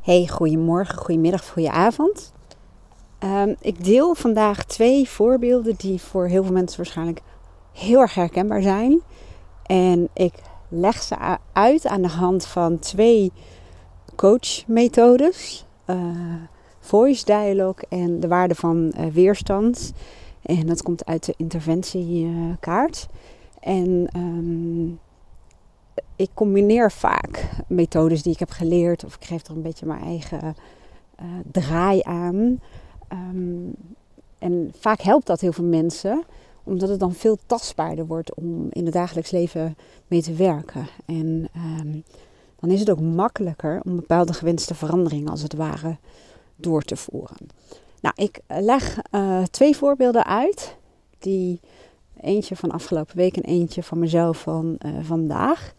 Hey, goedemorgen, goedemiddag, goedenavond. Um, ik deel vandaag twee voorbeelden die voor heel veel mensen waarschijnlijk heel erg herkenbaar zijn. En ik leg ze uit aan de hand van twee coachmethodes. Uh, voice dialogue en de waarde van uh, weerstand. En dat komt uit de interventiekaart. en um, ik combineer vaak methodes die ik heb geleerd, of ik geef er een beetje mijn eigen uh, draai aan. Um, en vaak helpt dat heel veel mensen, omdat het dan veel tastbaarder wordt om in het dagelijks leven mee te werken. En um, dan is het ook makkelijker om bepaalde gewenste veranderingen, als het ware, door te voeren. Nou, ik leg uh, twee voorbeelden uit, die eentje van afgelopen week en eentje van mezelf van uh, vandaag.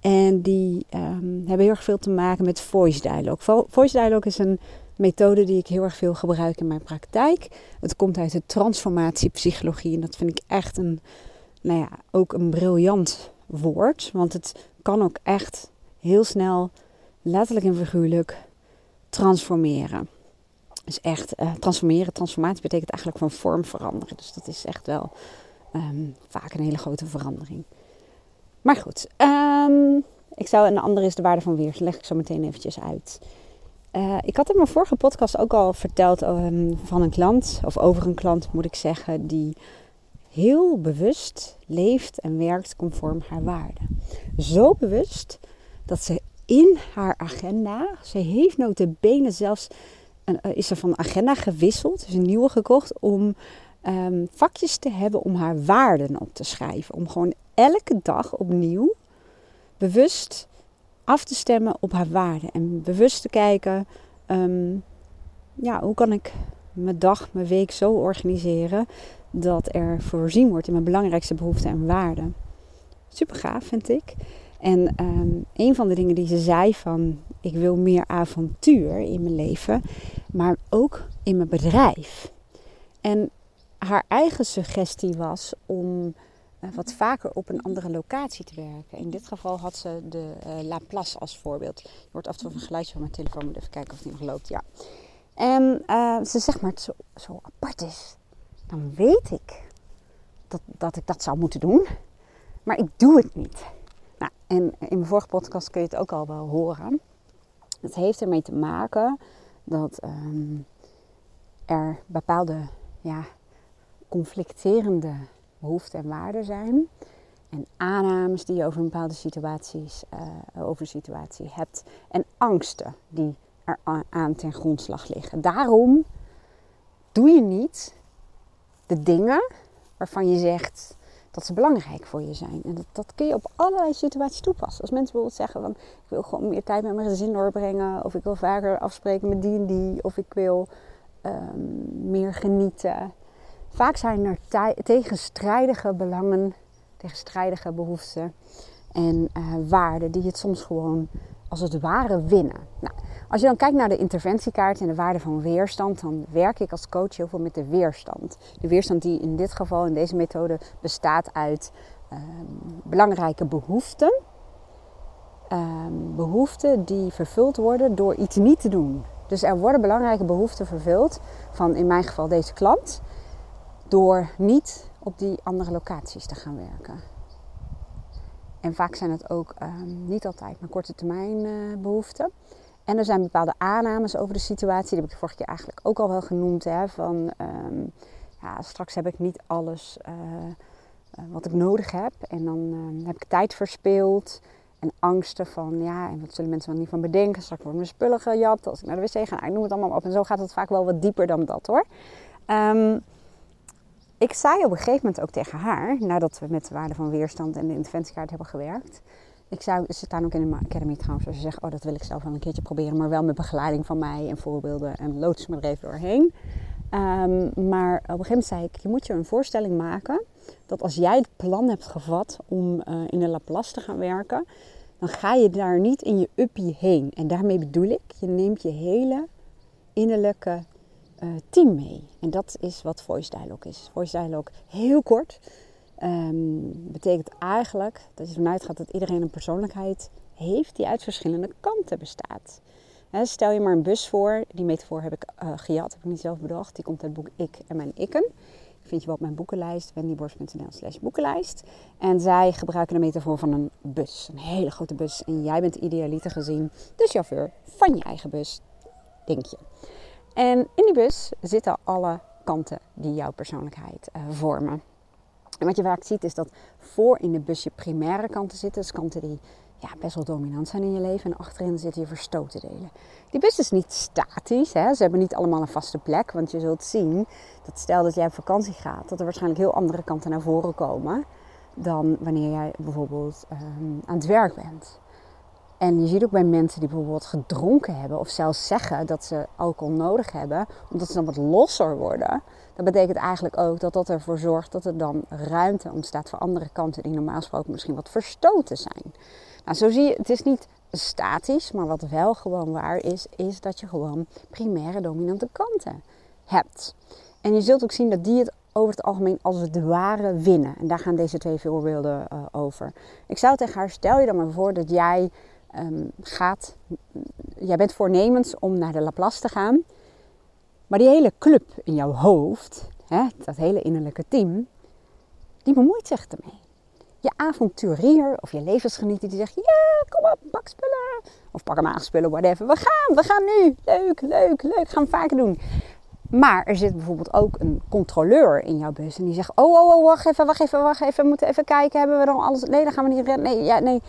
En die um, hebben heel erg veel te maken met voice dialogue. Voice dialogue is een methode die ik heel erg veel gebruik in mijn praktijk. Het komt uit de transformatiepsychologie en dat vind ik echt een, nou ja, ook een briljant woord. Want het kan ook echt heel snel, letterlijk en figuurlijk, transformeren. Dus echt uh, transformeren, transformatie betekent eigenlijk van vorm veranderen. Dus dat is echt wel um, vaak een hele grote verandering. Maar goed, um, ik zou, een andere is de waarde van weer. Leg ik zo meteen eventjes uit. Uh, ik had in mijn vorige podcast ook al verteld um, van een klant, of over een klant moet ik zeggen, die heel bewust leeft en werkt conform haar waarden. Zo bewust dat ze in haar agenda, ze heeft notabene zelfs, een, uh, is er van agenda gewisseld, dus een nieuwe gekocht, om um, vakjes te hebben om haar waarden op te schrijven. Om gewoon elke dag opnieuw bewust af te stemmen op haar waarden. En bewust te kijken, um, ja, hoe kan ik mijn dag, mijn week zo organiseren dat er voorzien wordt in mijn belangrijkste behoeften en waarden. Super gaaf vind ik. En um, een van de dingen die ze zei van ik wil meer avontuur in mijn leven, maar ook in mijn bedrijf. En haar eigen suggestie was om uh, wat vaker op een andere locatie te werken. In dit geval had ze de uh, La als voorbeeld. Je hoort af en toe een geluidje van mijn telefoon, moet even kijken of die nog loopt. Ja. En uh, ze zegt maar het zo, zo apart is. Dan weet ik dat, dat ik dat zou moeten doen, maar ik doe het niet. Nou, en in mijn vorige podcast kun je het ook al wel horen. Het heeft ermee te maken dat um, er bepaalde ja, conflicterende behoeften en waarden zijn. En aannames die je over bepaalde situaties, uh, over situatie hebt. En angsten die er aan ten grondslag liggen. Daarom doe je niet de dingen waarvan je zegt dat ze belangrijk voor je zijn. En dat, dat kun je op allerlei situaties toepassen. Als mensen bijvoorbeeld zeggen van ik wil gewoon meer tijd met mijn gezin doorbrengen. Of ik wil vaker afspreken met die en die. Of ik wil um, meer genieten. Vaak zijn er tegenstrijdige belangen, tegenstrijdige behoeften en uh, waarden die het soms gewoon als het ware winnen. Nou, als je dan kijkt naar de interventiekaart en de waarde van weerstand, dan werk ik als coach heel veel met de weerstand. De weerstand die in dit geval, in deze methode, bestaat uit uh, belangrijke behoeften. Uh, behoeften die vervuld worden door iets niet te doen. Dus er worden belangrijke behoeften vervuld van in mijn geval deze klant door niet op die andere locaties te gaan werken. En vaak zijn het ook um, niet altijd maar korte termijn uh, behoeften. En er zijn bepaalde aannames over de situatie. Die heb ik vorige keer eigenlijk ook al wel genoemd. Hè, van um, ja, straks heb ik niet alles uh, uh, wat ik nodig heb. En dan uh, heb ik tijd verspeeld. En angsten van ja, en wat zullen mensen wel niet van bedenken. Straks worden mijn spullen gejat als ik naar de wc ga. Nou, ik noem het allemaal op. En zo gaat het vaak wel wat dieper dan dat hoor. Ik zei op een gegeven moment ook tegen haar, nadat we met de waarde van weerstand en de interventiekaart hebben gewerkt. Ik zou, ze staan ook in de Academy trouwens, als je zegt, oh dat wil ik zelf wel een keertje proberen, maar wel met begeleiding van mij en voorbeelden en loods me er even doorheen. Um, maar op een gegeven moment zei ik, je moet je een voorstelling maken dat als jij het plan hebt gevat om uh, in de Laplace te gaan werken, dan ga je daar niet in je uppie heen. En daarmee bedoel ik, je neemt je hele innerlijke uh, team mee. En dat is wat voice dialogue is. Voice dialogue, heel kort, um, betekent eigenlijk dat je vanuit gaat dat iedereen een persoonlijkheid heeft die uit verschillende kanten bestaat. stel je maar een bus voor. Die metafoor heb ik uh, gejat, heb ik niet zelf bedacht. Die komt uit het boek Ik en mijn ikken. Vind je wel op mijn boekenlijst, wendyborst.nl slash boekenlijst. En zij gebruiken de metafoor van een bus. Een hele grote bus. En jij bent idealiter gezien de chauffeur van je eigen bus, denk je. En in die bus zitten alle kanten die jouw persoonlijkheid uh, vormen. En wat je vaak ziet is dat voor in de bus je primaire kanten zitten. Dus kanten die ja, best wel dominant zijn in je leven. En achterin zitten je verstoten delen. Die bus is niet statisch. Hè? Ze hebben niet allemaal een vaste plek. Want je zult zien dat stel dat jij op vakantie gaat, dat er waarschijnlijk heel andere kanten naar voren komen. Dan wanneer jij bijvoorbeeld um, aan het werk bent. En je ziet ook bij mensen die bijvoorbeeld gedronken hebben, of zelfs zeggen dat ze alcohol nodig hebben, omdat ze dan wat losser worden. Dat betekent eigenlijk ook dat dat ervoor zorgt dat er dan ruimte ontstaat voor andere kanten die normaal gesproken misschien wat verstoten zijn. Nou, zo zie je, het is niet statisch, maar wat wel gewoon waar is, is dat je gewoon primaire dominante kanten hebt. En je zult ook zien dat die het over het algemeen als het ware winnen. En daar gaan deze twee voorbeelden uh, over. Ik zou tegen haar, stel je dan maar voor dat jij um, gaat, jij bent voornemens om naar de Laplace te gaan. Maar die hele club in jouw hoofd, hè, dat hele innerlijke team, die bemoeit zich ermee. Je avonturier of je levensgenieter die zegt, ja, kom op, pak spullen. Of pak hem aan spullen, whatever. We gaan, we gaan nu. Leuk, leuk, leuk. Gaan we vaker doen. Maar er zit bijvoorbeeld ook een controleur in jouw bus. En die zegt, oh, oh, oh, wacht even, wacht even, wacht even. We moeten even kijken, hebben we dan alles... Nee, dan gaan we niet rennen. Nee, ja, nee.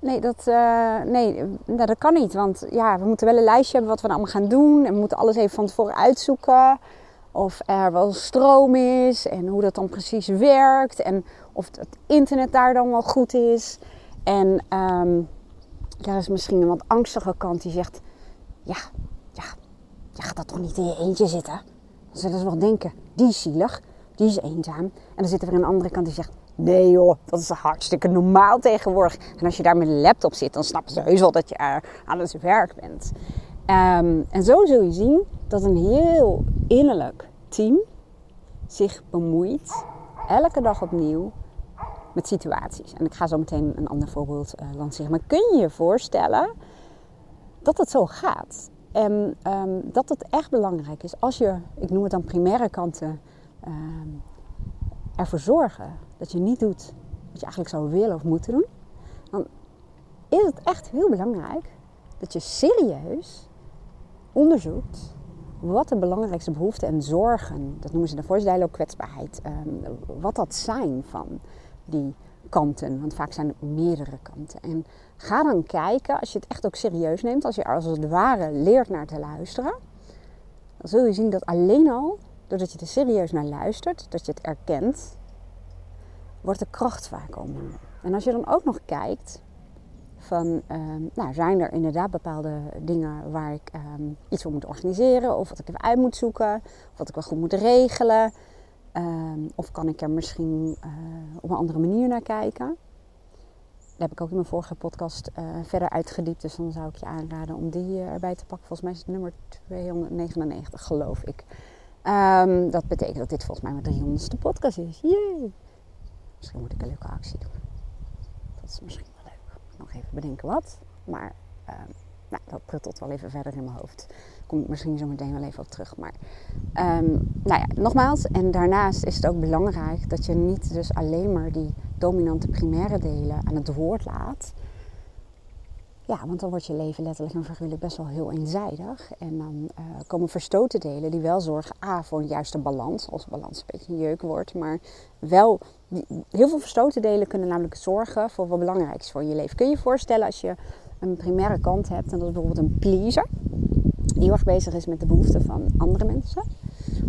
Nee, dat, uh, nee nou, dat kan niet. Want ja, we moeten wel een lijstje hebben wat we dan allemaal gaan doen. En we moeten alles even van tevoren uitzoeken. Of er wel stroom is en hoe dat dan precies werkt. En of het internet daar dan wel goed is. En um, er is misschien een wat angstige kant die zegt... Ja, ja, je gaat dat toch niet in je eentje zitten? Dan zullen ze wel denken, die is zielig, die is eenzaam. En dan zit er weer een andere kant die zegt... Nee joh, dat is hartstikke normaal tegenwoordig. En als je daar met een laptop zit, dan snappen ze heus wel dat je aan het werk bent. Um, en zo zul je zien dat een heel innerlijk team zich bemoeit, elke dag opnieuw, met situaties. En ik ga zo meteen een ander voorbeeld uh, lanceren. Maar kun je je voorstellen dat het zo gaat? En um, dat het echt belangrijk is als je, ik noem het dan primaire kanten, um, ervoor zorgen dat je niet doet wat je eigenlijk zou willen of moeten doen, dan is het echt heel belangrijk dat je serieus onderzoekt wat de belangrijkste behoeften en zorgen, dat noemen ze de voice ook kwetsbaarheid, um, wat dat zijn van die kanten. Want vaak zijn er meerdere kanten. En ga dan kijken, als je het echt ook serieus neemt, als je als het ware leert naar te luisteren, dan zul je zien dat alleen al, doordat je er serieus naar luistert, dat je het erkent, wordt de kracht vaak om. En als je dan ook nog kijkt van, um, nou, zijn er inderdaad bepaalde dingen waar ik um, iets voor moet organiseren, of wat ik even uit moet zoeken, of wat ik wel goed moet regelen, um, of kan ik er misschien uh, op een andere manier naar kijken. Daar heb ik ook in mijn vorige podcast uh, verder uitgediept, dus dan zou ik je aanraden om die uh, erbij te pakken. Volgens mij is het nummer 299, geloof ik. dat betekent dat dit volgens mij mijn 300ste podcast is. Yay! Misschien moet ik een leuke actie doen. Dat is misschien wel leuk. Nog even bedenken wat. Maar uh, nou, dat pruttelt wel even verder in mijn hoofd. Kom ik misschien zo meteen wel even op terug. Maar um, nou ja, nogmaals. En daarnaast is het ook belangrijk dat je niet dus alleen maar die dominante primaire delen aan het woord laat. Ja, want dan wordt je leven letterlijk en figuurlijk best wel heel eenzijdig. En dan uh, komen verstoten delen die wel zorgen A, voor een juiste balans. Als balans een beetje een jeuk wordt. Maar wel, heel veel verstoten delen kunnen namelijk zorgen voor wat belangrijk is voor je leven. Kun je je voorstellen als je een primaire kant hebt. En dat is bijvoorbeeld een pleaser. Die heel erg bezig is met de behoeften van andere mensen.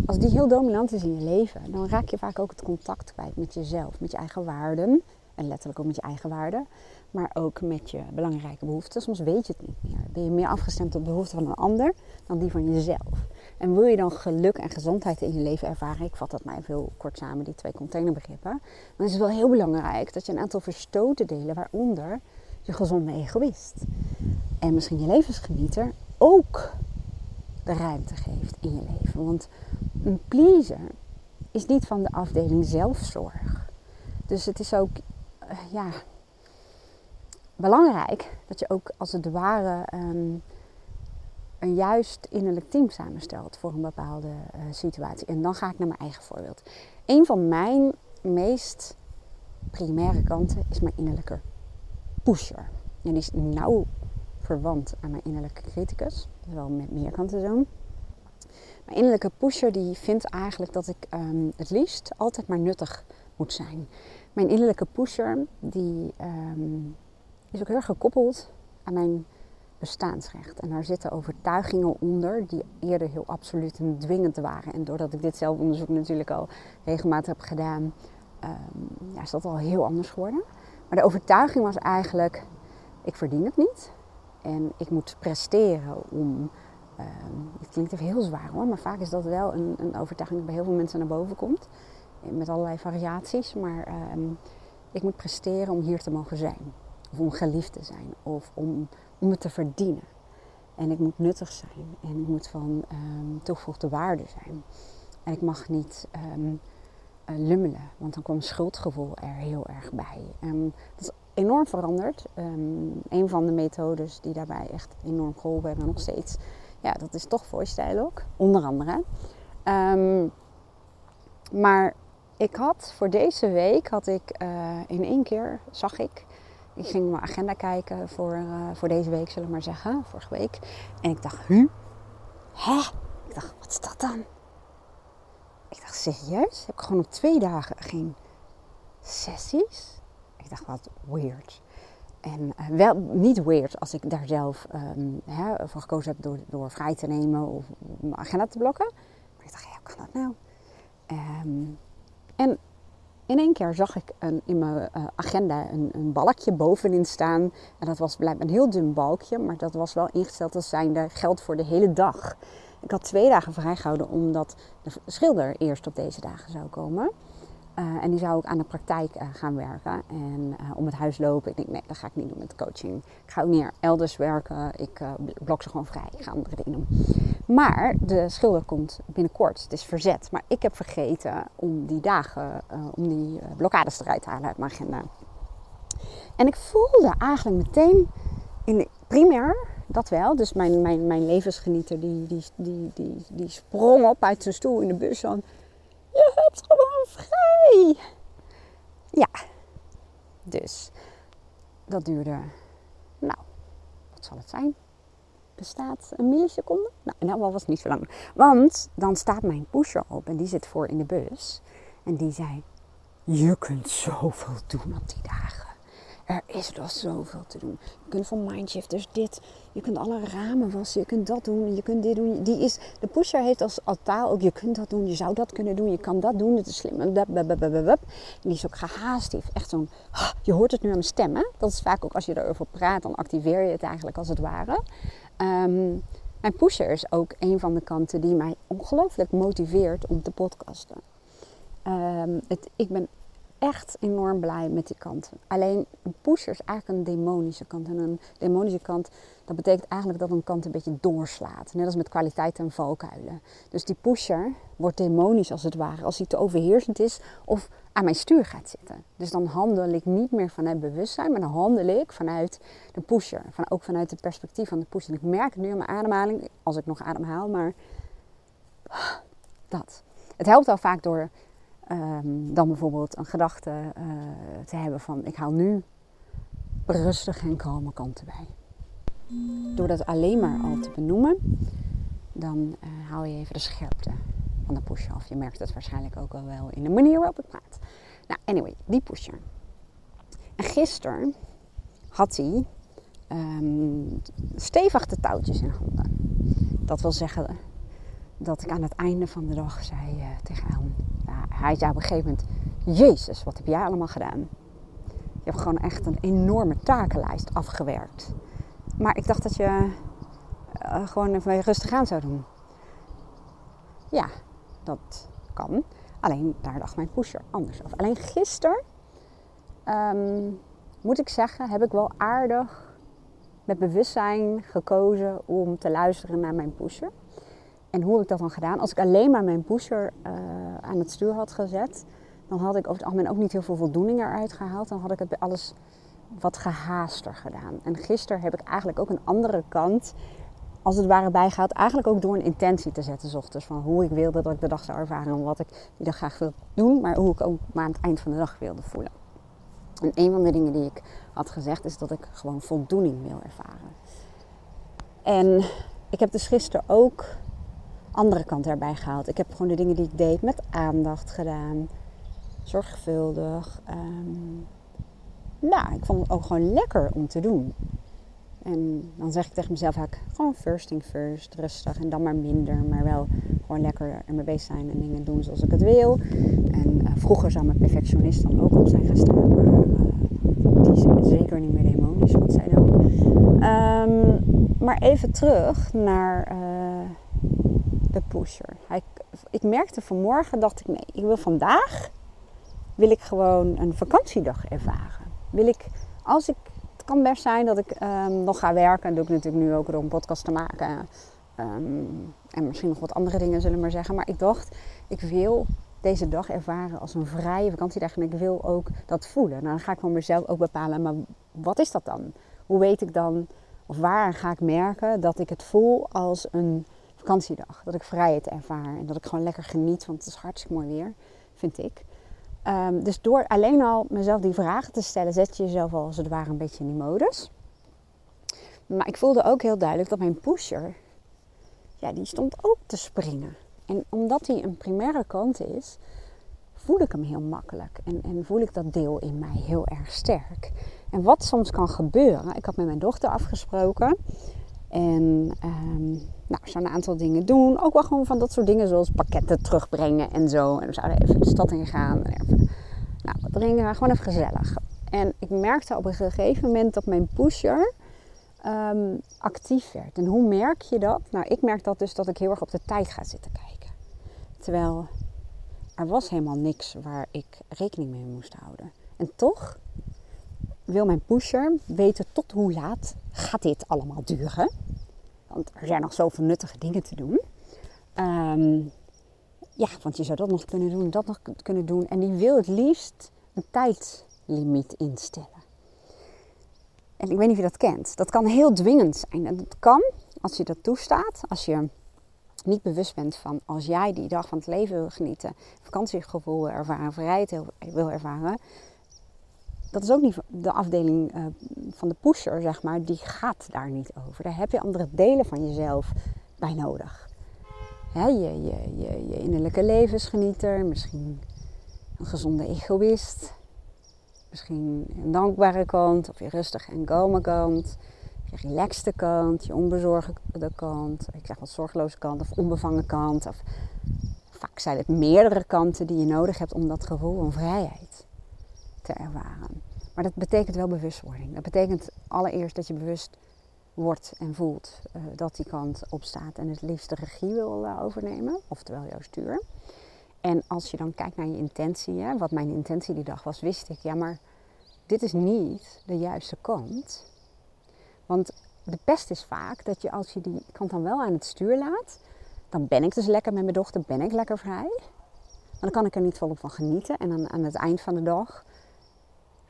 Als die heel dominant is in je leven, dan raak je vaak ook het contact kwijt met jezelf. Met je eigen waarden. En letterlijk ook met je eigen waarden maar ook met je belangrijke behoeften. Soms weet je het niet meer. Ben je meer afgestemd op de behoeften van een ander dan die van jezelf. En wil je dan geluk en gezondheid in je leven ervaren, ik vat dat maar even heel kort samen, die twee containerbegrippen, dan is het wel heel belangrijk dat je een aantal verstoten delen, waaronder je gezonde egoïst en misschien je levensgenieter, ook de ruimte geeft in je leven. Want een pleaser is niet van de afdeling zelfzorg. Dus het is ook, eh, ja, belangrijk dat je ook als het ware um, een juist innerlijk team samenstelt voor een bepaalde uh, situatie. En dan ga ik naar mijn eigen voorbeeld. Een van mijn meest primaire kanten is mijn innerlijke pusher. En die is nauw verwant aan mijn innerlijke criticus. Wel met meer kanten zo. Mijn innerlijke pusher die vindt eigenlijk dat ik um, het liefst altijd maar nuttig moet zijn. Mijn innerlijke pusher die um, is ook heel erg gekoppeld aan mijn bestaansrecht. En daar zitten overtuigingen onder die eerder heel absoluut en dwingend waren. En doordat ik dit zelfonderzoek natuurlijk al regelmatig heb gedaan, um, ja, is dat al heel anders geworden. Maar de overtuiging was eigenlijk, ik verdien het niet. En ik moet presteren om... Um, het klinkt even heel zwaar hoor, maar vaak is dat wel een, een overtuiging die bij heel veel mensen naar boven komt. Met allerlei variaties. Maar um, ik moet presteren om hier te mogen zijn. Of om geliefd te zijn. Of om, om het te verdienen. En ik moet nuttig zijn. En ik moet van um, toegevoegde waarde zijn. En ik mag niet um, uh, lummelen. Want dan komt schuldgevoel er heel erg bij. Um, dat is enorm veranderd. een van de methodes die daarbij echt enorm geholpen hebben. Nog steeds. Ja, dat is toch voice ook. Onder andere. maar ik had voor deze week, had ik uh, in één keer, zag ik, ik ging mijn agenda kijken voor, uh, voor deze week, zullen we maar zeggen, vorige week. En ik dacht, hu? Hè? Ik dacht, wat is dat dan? Ik dacht, serieus? Heb ik gewoon op twee dagen geen sessies? Ik dacht, wat weird. En uh, wel niet weird als ik daar zelf um, hè, voor gekozen heb door, door vrij te nemen of mijn agenda te blokken. Maar ik dacht, ja, hoe kan dat nou? Um, en in één keer zag ik een, in mijn uh, agenda een, een, balkje bovenin staan. En dat was blijkbaar een heel dun balkje, maar dat was wel ingesteld als zijnde geld voor de hele dag. Ik had twee dagen vrijgehouden omdat de schilder eerst op deze dagen zou komen. Uh, en die zou ook aan de praktijk uh, gaan werken en om het huis lopen. Ik denk, nee, dat ga ik niet doen met coaching. Ik ga ook niet elders werken. Ik blok ze gewoon vrij. Ik ga andere dingen doen. Maar de schilder komt binnenkort. Het is verzet. Maar ik heb vergeten om die dagen, om die blokkades eruit te halen uit mijn agenda. En ik voelde eigenlijk meteen, in primair dat wel. Dus mijn, mijn, mijn levensgenieter die, die, die, die, die sprong op uit zijn stoel in de bus. Van, je hebt gewoon vrij. Ja, dus dat duurde, nou, wat zal het zijn? Bestaat een milliseconde? Nou, in was het niet zo lang. Want dan staat mijn pusher op en die zit voor in de bus. En die zei, je kunt zoveel doen op die dagen. Er is nog zoveel te doen. Je kunt van mindshifters dit. Je kunt alle ramen wassen. Je kunt dat doen. Je kunt dit doen. Die is, de pusher heeft als, taal ook. Je kunt dat doen. Je zou dat kunnen doen. Je kan dat doen. Het is slim. En die is ook gehaast. Die heeft echt zo'n... Je hoort het nu aan mijn stem. Hè? Dat is vaak ook als je erover praat. Dan activeer je het eigenlijk als het ware. Um, mijn pusher is ook een van de kanten die mij ongelooflijk motiveert om te podcasten. Um, het, ik ben echt enorm blij met die kant. Alleen een pusher is eigenlijk een demonische kant. En een demonische kant, dat betekent eigenlijk dat een kant een beetje doorslaat. Net als met kwaliteit en valkuilen. Dus die pusher wordt demonisch als het ware. Als hij te overheersend is of aan mijn stuur gaat zitten. Dus dan handel ik niet meer vanuit bewustzijn, maar dan handel ik vanuit de pusher. Van, ook vanuit het perspectief van de pusher. Ik merk het nu aan mijn ademhaling, als ik nog ademhaal, maar dat. Het helpt al vaak door Um, dan bijvoorbeeld een gedachte uh, te hebben van ik haal nu rustig en kalme kanten bij. Door dat alleen maar al te benoemen, dan uh, haal je even de scherpte van de pusher af. Je merkt het waarschijnlijk ook al wel in de manier waarop ik praat. Nou, anyway, die pusher. En gisteren had hij um, stevig de touwtjes in handen. Dat wil zeggen dat ik aan het einde van de dag zei uh, tegen hem hij zei op een gegeven moment: Jezus, wat heb jij allemaal gedaan? Je hebt gewoon echt een enorme takenlijst afgewerkt. Maar ik dacht dat je uh, gewoon even rustig aan zou doen. Ja, dat kan. Alleen daar dacht mijn pusher anders over. Alleen gisteren, um, moet ik zeggen, heb ik wel aardig met bewustzijn gekozen om te luisteren naar mijn pusher. En hoe heb ik dat dan gedaan? Als ik alleen maar mijn pusher uh, aan het stuur had gezet, dan had ik over het algemeen ook niet heel veel voldoening eruit gehaald. Dan had ik het bij alles wat gehaaster gedaan. En gisteren heb ik eigenlijk ook een andere kant als het ware bijgaat, eigenlijk ook door een intentie te zetten, s ochtends. Van hoe ik wilde dat ik de dag zou ervaren en wat ik die dag graag wil doen, maar hoe ik ook maar aan het eind van de dag wilde voelen. En een van de dingen die ik had gezegd is dat ik gewoon voldoening wil ervaren. En ik heb dus gisteren ook andere kant erbij gehaald. Ik heb gewoon de dingen die ik deed met aandacht gedaan. Zorgvuldig. Um, nou, ik vond het ook gewoon lekker om te doen. En dan zeg ik tegen mezelf eigenlijk gewoon first thing first, rustig en dan maar minder, maar wel gewoon lekker ermee bezig zijn en dingen doen zoals ik het wil. En uh, vroeger zou mijn perfectionist dan ook op zijn gestaan, maar uh, die is zeker niet meer demonisch, wat zij dan. Um, maar even terug naar uh, de pusher. Ik merkte vanmorgen, dacht ik nee, ik wil vandaag, wil ik gewoon een vakantiedag ervaren. Wil ik, als ik het kan best zijn dat ik ehm, nog ga werken. En doe ik natuurlijk nu ook door een podcast te maken. Ehm, en misschien nog wat andere dingen zullen maar zeggen. Maar ik dacht, ik wil deze dag ervaren als een vrije vakantiedag. En ik wil ook dat voelen. Nou, dan ga ik van mezelf ook bepalen. Maar wat is dat dan? Hoe weet ik dan, of waar ga ik merken dat ik het voel als een vakantiedag? Dat ik vrijheid ervaar. En dat ik gewoon lekker geniet. Want het is hartstikke mooi weer, vind ik. Ehm, dus door alleen al mezelf die vragen te stellen, zet je jezelf al als het ware een beetje in die modus. Maar ik voelde ook heel duidelijk dat mijn pusher, ja, die stond ook te springen. En omdat hij een primaire kant is, voel ik hem heel makkelijk. En, en voel ik dat deel in mij heel erg sterk. En wat soms kan gebeuren, ik had met mijn dochter afgesproken en um, nou, we een aantal dingen doen. Ook wel gewoon van dat soort dingen zoals pakketten terugbrengen en zo. En we zouden even de stad in gaan. Nou, wat drinken, gewoon even gezellig. En ik merkte op een gegeven moment dat mijn pusher um, actief werd. En hoe merk je dat? Nou, ik merk dat dus dat ik heel erg op de tijd ga zitten kijken. Terwijl er was helemaal niks waar ik rekening mee moest houden. En toch wil mijn pusher weten tot hoe laat gaat dit allemaal duren. Want er zijn nog zoveel nuttige dingen te doen. Um, ja, want je zou dat nog kunnen doen, dat nog kunnen doen. En die wil het liefst een tijdlimiet instellen. En ik weet niet of je dat kent. Dat kan heel dwingend zijn. En dat kan, als je dat toestaat, als je niet bewust bent van als jij die dag van het leven wil genieten, vakantiegevoel ervaren, vrijheid wil ervaren, dat is ook niet de afdeling uh, van de pusher, zeg maar. Die gaat daar niet over. Daar heb je andere delen van jezelf bij nodig. Hè, je, je, je, je innerlijke levensgenieter, misschien een gezonde egoïst. Misschien een dankbare kant, of je rustig en kalme kant. Je relaxte kant, je onbezorgde kant. Ik zeg wat zorgeloze kant of onbevangen kant. Of, vaak zijn het meerdere kanten die je nodig hebt om dat gevoel van vrijheid te ervaren. Maar dat betekent wel bewustwording. Dat betekent allereerst dat je bewust wordt en voelt uh, dat die kant opstaat en het liefst de regie wil uh, overnemen, oftewel jouw stuur. En als je dan kijkt naar je intentie, hè, wat mijn intentie die dag was, wist ik, ja, maar dit is niet de juiste kant. Want de pest is vaak dat je als je die kant dan wel aan het stuur laat, dan ben ik dus lekker met mijn dochter, ben ik lekker vrij. Maar dan kan ik er niet volop van genieten. En dan aan het eind van de dag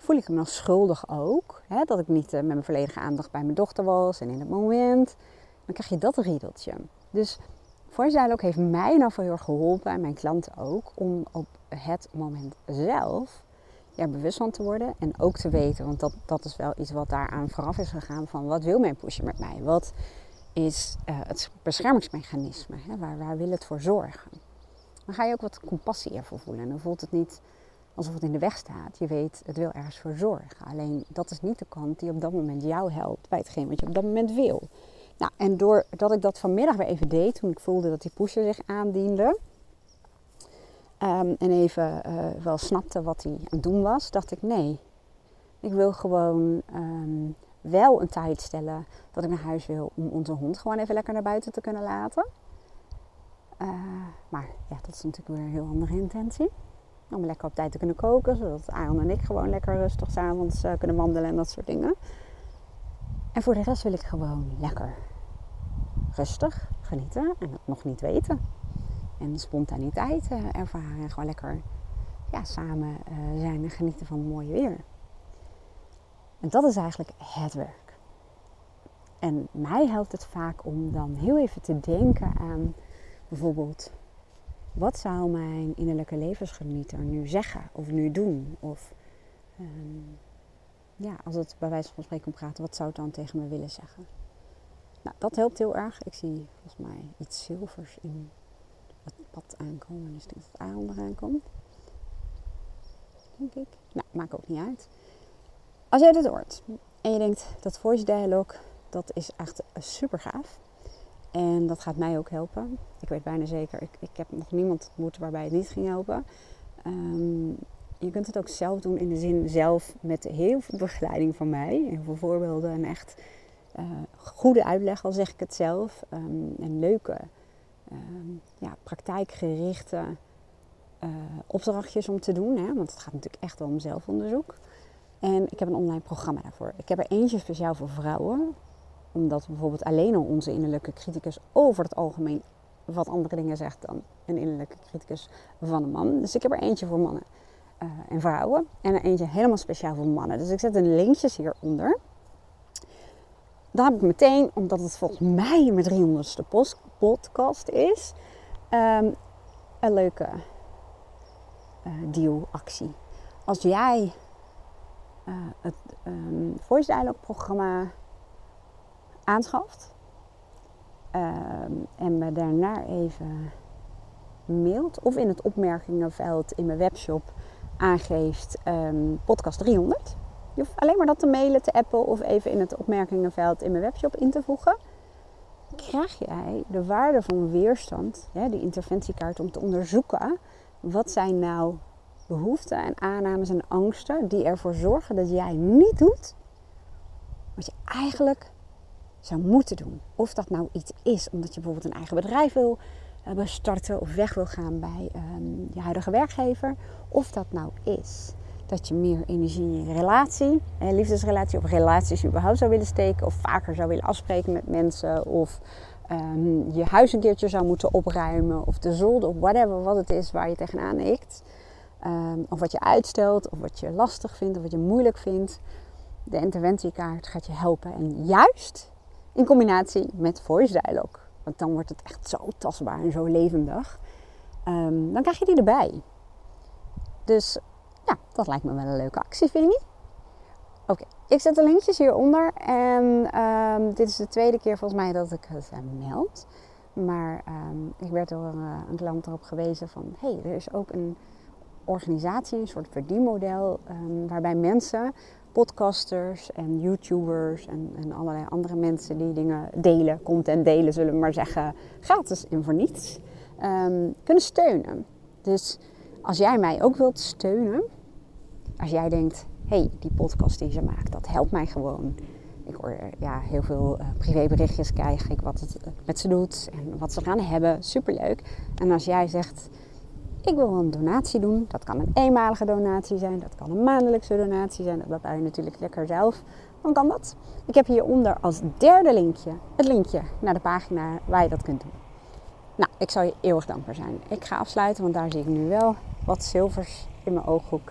voel ik me nog schuldig ook. Hè, dat ik niet uh, met mijn volledige aandacht bij mijn dochter was en in het moment. Dan krijg je dat riedeltje. Dus ook heeft mij nou veel heel erg geholpen en mijn klanten ook. Om op het moment zelf er bewust van te worden. En ook te weten, want dat, dat is wel iets wat daaraan vooraf is gegaan. Van wat wil mijn pusher met mij? Wat is uh, het beschermingsmechanisme? Hè? Waar, waar wil het voor zorgen? Dan ga je ook wat compassie ervoor voelen. En dan voelt het niet alsof het in de weg staat. Je weet, het wil ergens voor zorgen. Alleen dat is niet de kant die op dat moment jou helpt bij hetgeen wat je op dat moment wil. Nou, en doordat ik dat vanmiddag weer even deed, toen ik voelde dat die pusher zich aandiende. Um, en even uh, wel snapte wat hij aan het doen was, dacht ik nee. Ik wil gewoon um, wel een tijd stellen dat ik naar huis wil om onze hond gewoon even lekker naar buiten te kunnen laten. Uh, maar ja, dat is natuurlijk weer een heel andere intentie. Om lekker op tijd te kunnen koken, zodat Aaron en ik gewoon lekker rustig s'avonds uh, kunnen wandelen en dat soort dingen. En voor de rest wil ik gewoon lekker rustig genieten en het nog niet weten. En spontaniteit ervaren en gewoon lekker ja, samen uh, zijn en genieten van het mooie weer. En dat is eigenlijk het werk. En mij helpt het vaak om dan heel even te denken aan bijvoorbeeld, wat zou mijn innerlijke levensgenieter nu zeggen of nu doen? Of ehm, ja, als het bij wijze van spreken om gaat, wat zou het dan tegen me willen zeggen? Nou, dat helpt heel erg. Ik zie volgens mij iets zilvers in het pad aankomen. Dus ik denk dat het Aaron eraan komt. Denk ik. Nou, maakt ook niet uit. Als jij dit hoort en je denkt dat voice dialogue, dat is echt super gaaf. En dat gaat mij ook helpen. Ik weet bijna zeker, ik, ik heb nog niemand ontmoet waarbij het niet ging helpen. Ehm, je kunt het ook zelf doen in de zin zelf met heel veel begeleiding van mij. Heel veel voorbeelden en echt uh, goede uitleg, al zeg ik het zelf. Um, en leuke, um, ja, praktijkgerichte uh, opdrachtjes om te doen. Hè? Want het gaat natuurlijk echt wel om zelfonderzoek. En ik heb een online programma daarvoor. Ik heb er eentje speciaal voor vrouwen. Omdat bijvoorbeeld alleen al onze innerlijke criticus over het algemeen wat andere dingen zegt dan een innerlijke criticus van een man. Dus ik heb er eentje voor mannen uh, en vrouwen. En er eentje helemaal speciaal voor mannen. Dus ik zet de linkjes hieronder. Dan heb ik meteen, omdat het volgens mij mijn 300ste podcast is, um, een leuke uh, dealactie. Als jij uh, het um, Voice Dialogue programma aanschaft um, en me daarna even mailt of in het opmerkingenveld in mijn webshop aangeeft um, podcast 300. Je hoeft alleen maar dat te mailen, te appen of even in het opmerkingenveld in mijn webshop in te voegen. Krijg jij de waarde van weerstand, ja, die interventiekaart, om te onderzoeken wat zijn nou behoeften en aannames en angsten die ervoor zorgen dat jij niet doet wat je eigenlijk zou moeten doen. Of dat nou iets is omdat je bijvoorbeeld een eigen bedrijf wil uh, starten of weg wil gaan bij um, je huidige werkgever. Of dat nou is dat je meer energie in je relatie, een liefdesrelatie of relaties überhaupt zou willen steken. Of vaker zou willen afspreken met mensen. Of um, je huis een keertje zou moeten opruimen. Of de zolder of whatever wat het is waar je tegenaan hikt. Um, of wat je uitstelt, of wat je lastig vindt, of wat je moeilijk vindt. De interventiekaart gaat je helpen. En juist in combinatie met voice dialogue. Want dan wordt het echt zo tastbaar en zo levendig. Um, dan krijg je die erbij. Dus ja, dat lijkt me wel een leuke actie, vind je niet? Oké, ik zet de linkjes hieronder. En um, dit is de tweede keer volgens mij dat ik het meld. Maar um, ik werd door uh, een klant erop gewezen van... hé, hey, er is ook een organisatie, een soort verdienmodel... Waarbij mensen, podcasters en YouTubers en, en allerlei andere mensen... die dingen delen, content delen, zullen we maar zeggen... gratis en voor niets, kunnen steunen. Dus als jij mij ook wilt steunen, als jij denkt, hé, hey, die podcast die ze maakt, dat helpt mij gewoon. Ik hoor ja, heel veel uh, privéberichtjes krijg ik wat het met ze doet en wat ze gaan hebben. Superleuk. En als jij zegt, ik wil een donatie doen. Dat kan een eenmalige donatie zijn, dat kan een maandelijkse donatie zijn. Dat bepaal je natuurlijk lekker zelf. Dan kan dat. Ik heb hieronder als derde linkje het linkje naar de pagina waar je dat kunt doen. Nou, ik zou je eeuwig dankbaar zijn. Ik ga afsluiten, want daar zie ik nu wel wat zilvers in mijn ooghoek.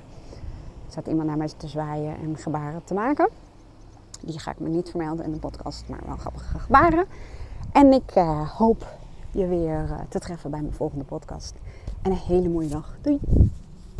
Er staat iemand naar mij te zwaaien en gebaren te maken. Die ga ik me niet vermelden in de podcast, maar wel grappige gebaren. En ik uh, hoop je weer uh, te treffen bij mijn volgende podcast. En een hele mooie dag. Doei!